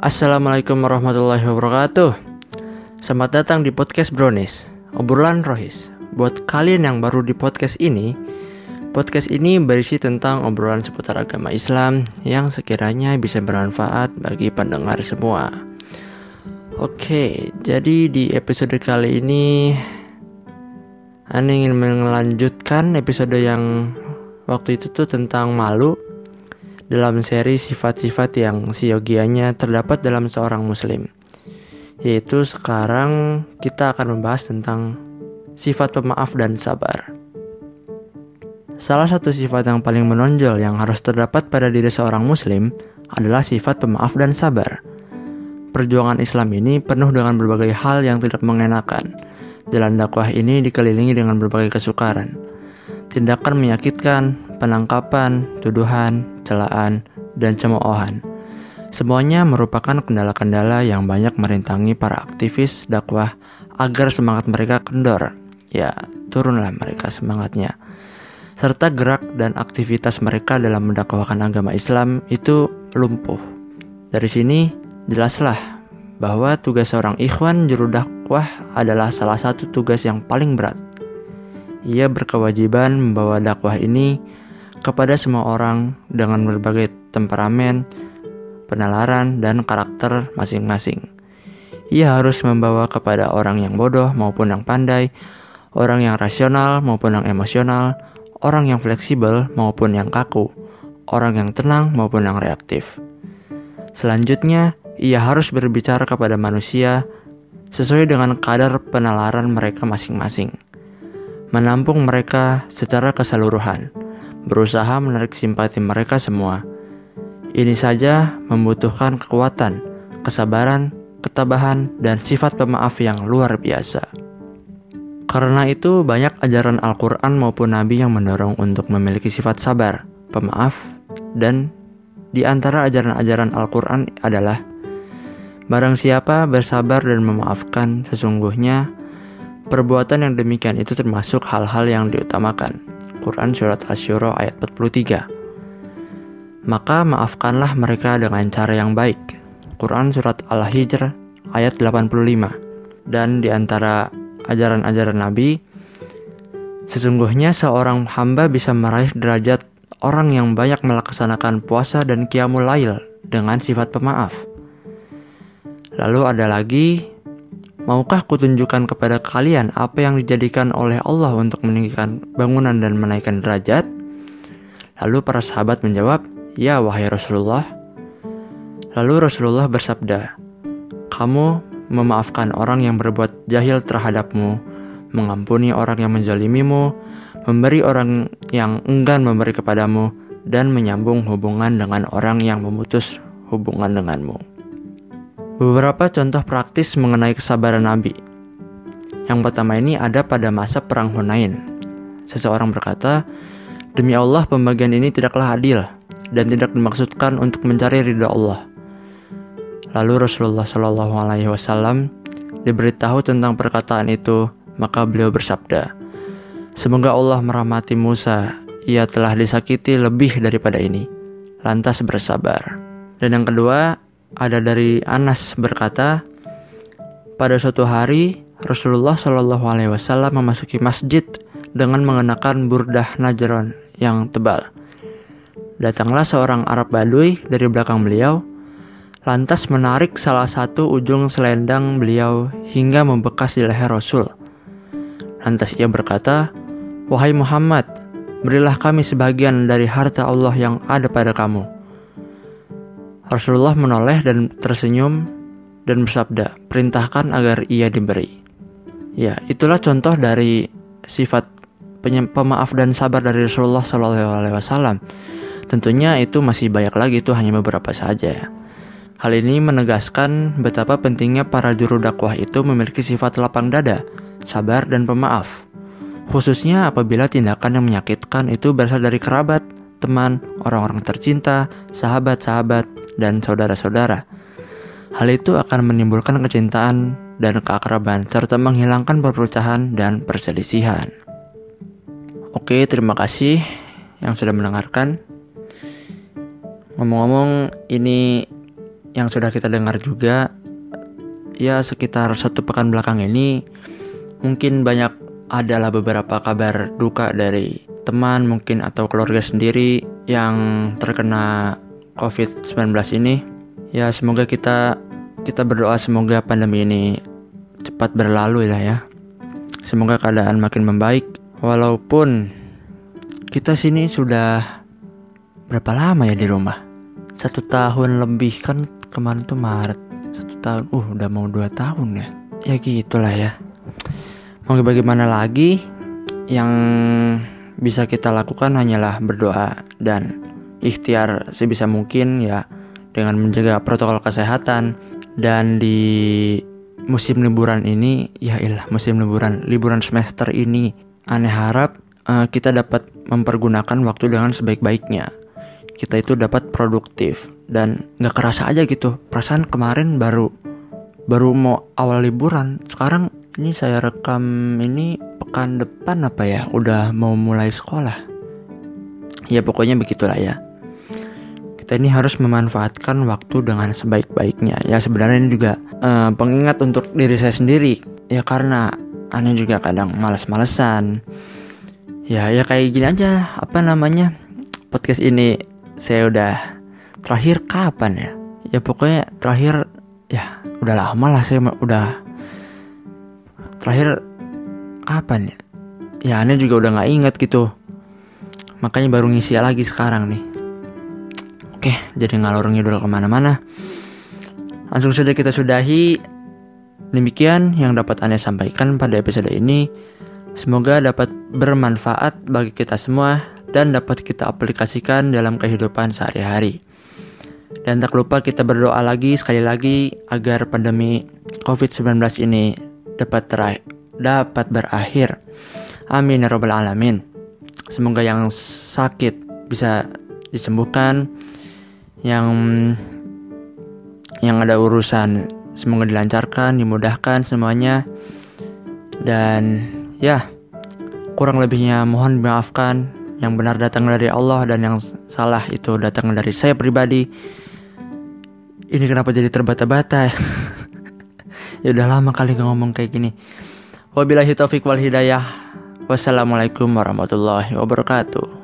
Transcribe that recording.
Assalamualaikum warahmatullahi wabarakatuh. Selamat datang di podcast Brownies Obrolan Rohis. Buat kalian yang baru di podcast ini Podcast ini berisi tentang obrolan seputar agama Islam Yang sekiranya bisa bermanfaat bagi pendengar semua. Oke, jadi di episode kali ini Anda ingin melanjutkan episode yang waktu itu tuh tentang malu dalam seri sifat-sifat yang siogianya terdapat dalam seorang muslim. Yaitu sekarang kita akan membahas tentang sifat pemaaf dan sabar. Salah satu sifat yang paling menonjol yang harus terdapat pada diri seorang muslim adalah sifat pemaaf dan sabar. Perjuangan Islam ini penuh dengan berbagai hal yang tidak mengenakan. Jalan dakwah ini dikelilingi dengan berbagai kesukaran. Tindakan menyakitkan, penangkapan, tuduhan, celaan, dan cemoohan. Semuanya merupakan kendala-kendala yang banyak merintangi para aktivis dakwah agar semangat mereka kendor. Ya, turunlah mereka semangatnya. Serta gerak dan aktivitas mereka dalam mendakwahkan agama Islam itu lumpuh. Dari sini jelaslah bahwa tugas seorang ikhwan juru dakwah adalah salah satu tugas yang paling berat. Ia berkewajiban membawa dakwah ini kepada semua orang dengan berbagai temperamen, penalaran, dan karakter masing-masing. Ia harus membawa kepada orang yang bodoh maupun yang pandai, orang yang rasional maupun yang emosional, orang yang fleksibel maupun yang kaku, orang yang tenang maupun yang reaktif. Selanjutnya, ia harus berbicara kepada manusia sesuai dengan kadar penalaran mereka masing-masing, menampung mereka secara keseluruhan berusaha menarik simpati mereka semua. Ini saja membutuhkan kekuatan, kesabaran, ketabahan, dan sifat pemaaf yang luar biasa. Karena itu, banyak ajaran Al-Quran maupun Nabi yang mendorong untuk memiliki sifat sabar, pemaaf, dan di antara ajaran-ajaran Al-Quran adalah Barang siapa bersabar dan memaafkan, sesungguhnya perbuatan yang demikian itu termasuk hal-hal yang diutamakan. Quran Surat Asyura ayat 43. Maka maafkanlah mereka dengan cara yang baik. Quran Surat Al-Hijr ayat 85. Dan di antara ajaran-ajaran Nabi, sesungguhnya seorang hamba bisa meraih derajat orang yang banyak melaksanakan puasa dan qiyamul lail dengan sifat pemaaf. Lalu ada lagi Maukah kutunjukkan kepada kalian apa yang dijadikan oleh Allah untuk meninggikan bangunan dan menaikkan derajat? Lalu para sahabat menjawab, Ya wahai Rasulullah. Lalu Rasulullah bersabda, Kamu memaafkan orang yang berbuat jahil terhadapmu, mengampuni orang yang menjalimimu, memberi orang yang enggan memberi kepadamu, dan menyambung hubungan dengan orang yang memutus hubungan denganmu. Beberapa contoh praktis mengenai kesabaran Nabi. Yang pertama ini ada pada masa perang Hunain. Seseorang berkata, "Demi Allah, pembagian ini tidaklah adil dan tidak dimaksudkan untuk mencari ridha Allah." Lalu Rasulullah Shallallahu alaihi wasallam diberitahu tentang perkataan itu, maka beliau bersabda, "Semoga Allah merahmati Musa, ia telah disakiti lebih daripada ini." Lantas bersabar. Dan yang kedua, ada dari Anas berkata, pada suatu hari Rasulullah Shallallahu Alaihi Wasallam memasuki masjid dengan mengenakan burdah Najran yang tebal. Datanglah seorang Arab Baduy dari belakang beliau, lantas menarik salah satu ujung selendang beliau hingga membekas di leher Rasul. Lantas ia berkata, Wahai Muhammad, berilah kami sebagian dari harta Allah yang ada pada kamu. Rasulullah menoleh dan tersenyum dan bersabda, "Perintahkan agar ia diberi." Ya, itulah contoh dari sifat pemaaf dan sabar dari Rasulullah SAW. Tentunya itu masih banyak lagi, itu hanya beberapa saja. Hal ini menegaskan betapa pentingnya para juru dakwah itu memiliki sifat lapang dada, sabar, dan pemaaf. Khususnya apabila tindakan yang menyakitkan itu berasal dari kerabat, teman, orang-orang tercinta, sahabat-sahabat, dan saudara-saudara. Hal itu akan menimbulkan kecintaan dan keakraban serta menghilangkan perpecahan dan perselisihan. Oke, terima kasih yang sudah mendengarkan. Ngomong-ngomong, ini yang sudah kita dengar juga ya sekitar satu pekan belakang ini mungkin banyak adalah beberapa kabar duka dari teman mungkin atau keluarga sendiri yang terkena COVID-19 ini. Ya semoga kita kita berdoa semoga pandemi ini cepat berlalu lah ya. Semoga keadaan makin membaik walaupun kita sini sudah berapa lama ya di rumah? Satu tahun lebih kan kemarin tuh Maret satu tahun uh udah mau dua tahun ya ya gitulah ya mau bagaimana lagi yang bisa kita lakukan hanyalah berdoa dan ikhtiar sebisa mungkin ya dengan menjaga protokol kesehatan. Dan di musim liburan ini ya ilah musim liburan liburan semester ini aneh harap uh, kita dapat mempergunakan waktu dengan sebaik-baiknya. Kita itu dapat produktif dan nggak kerasa aja gitu. Perasaan kemarin baru baru mau awal liburan. Sekarang ini saya rekam ini pekan depan apa ya? Udah mau mulai sekolah. Ya pokoknya begitulah ya kita ini harus memanfaatkan waktu dengan sebaik-baiknya. Ya sebenarnya ini juga uh, pengingat untuk diri saya sendiri. Ya karena aneh juga kadang males-malesan. Ya ya kayak gini aja. Apa namanya? Podcast ini saya udah terakhir kapan ya? Ya pokoknya terakhir ya udah lama lah saya udah terakhir kapan ya? Ya aneh juga udah nggak inget gitu. Makanya baru ngisi lagi sekarang nih oke jadi ngalor ngidul ke mana-mana langsung saja kita sudahi demikian yang dapat aneh sampaikan pada episode ini semoga dapat bermanfaat bagi kita semua dan dapat kita aplikasikan dalam kehidupan sehari-hari. Dan tak lupa kita berdoa lagi sekali lagi agar pandemi COVID-19 ini dapat terakhir, dapat berakhir. Amin ya robbal alamin. Semoga yang sakit bisa disembuhkan, yang yang ada urusan semoga dilancarkan, dimudahkan semuanya. Dan ya, kurang lebihnya mohon dimaafkan. Yang benar datang dari Allah dan yang salah itu datang dari saya pribadi. Ini kenapa jadi terbata-bata ya? ya udah lama kali gak ngomong kayak gini wabillahi taufik wal hidayah wassalamualaikum warahmatullahi wabarakatuh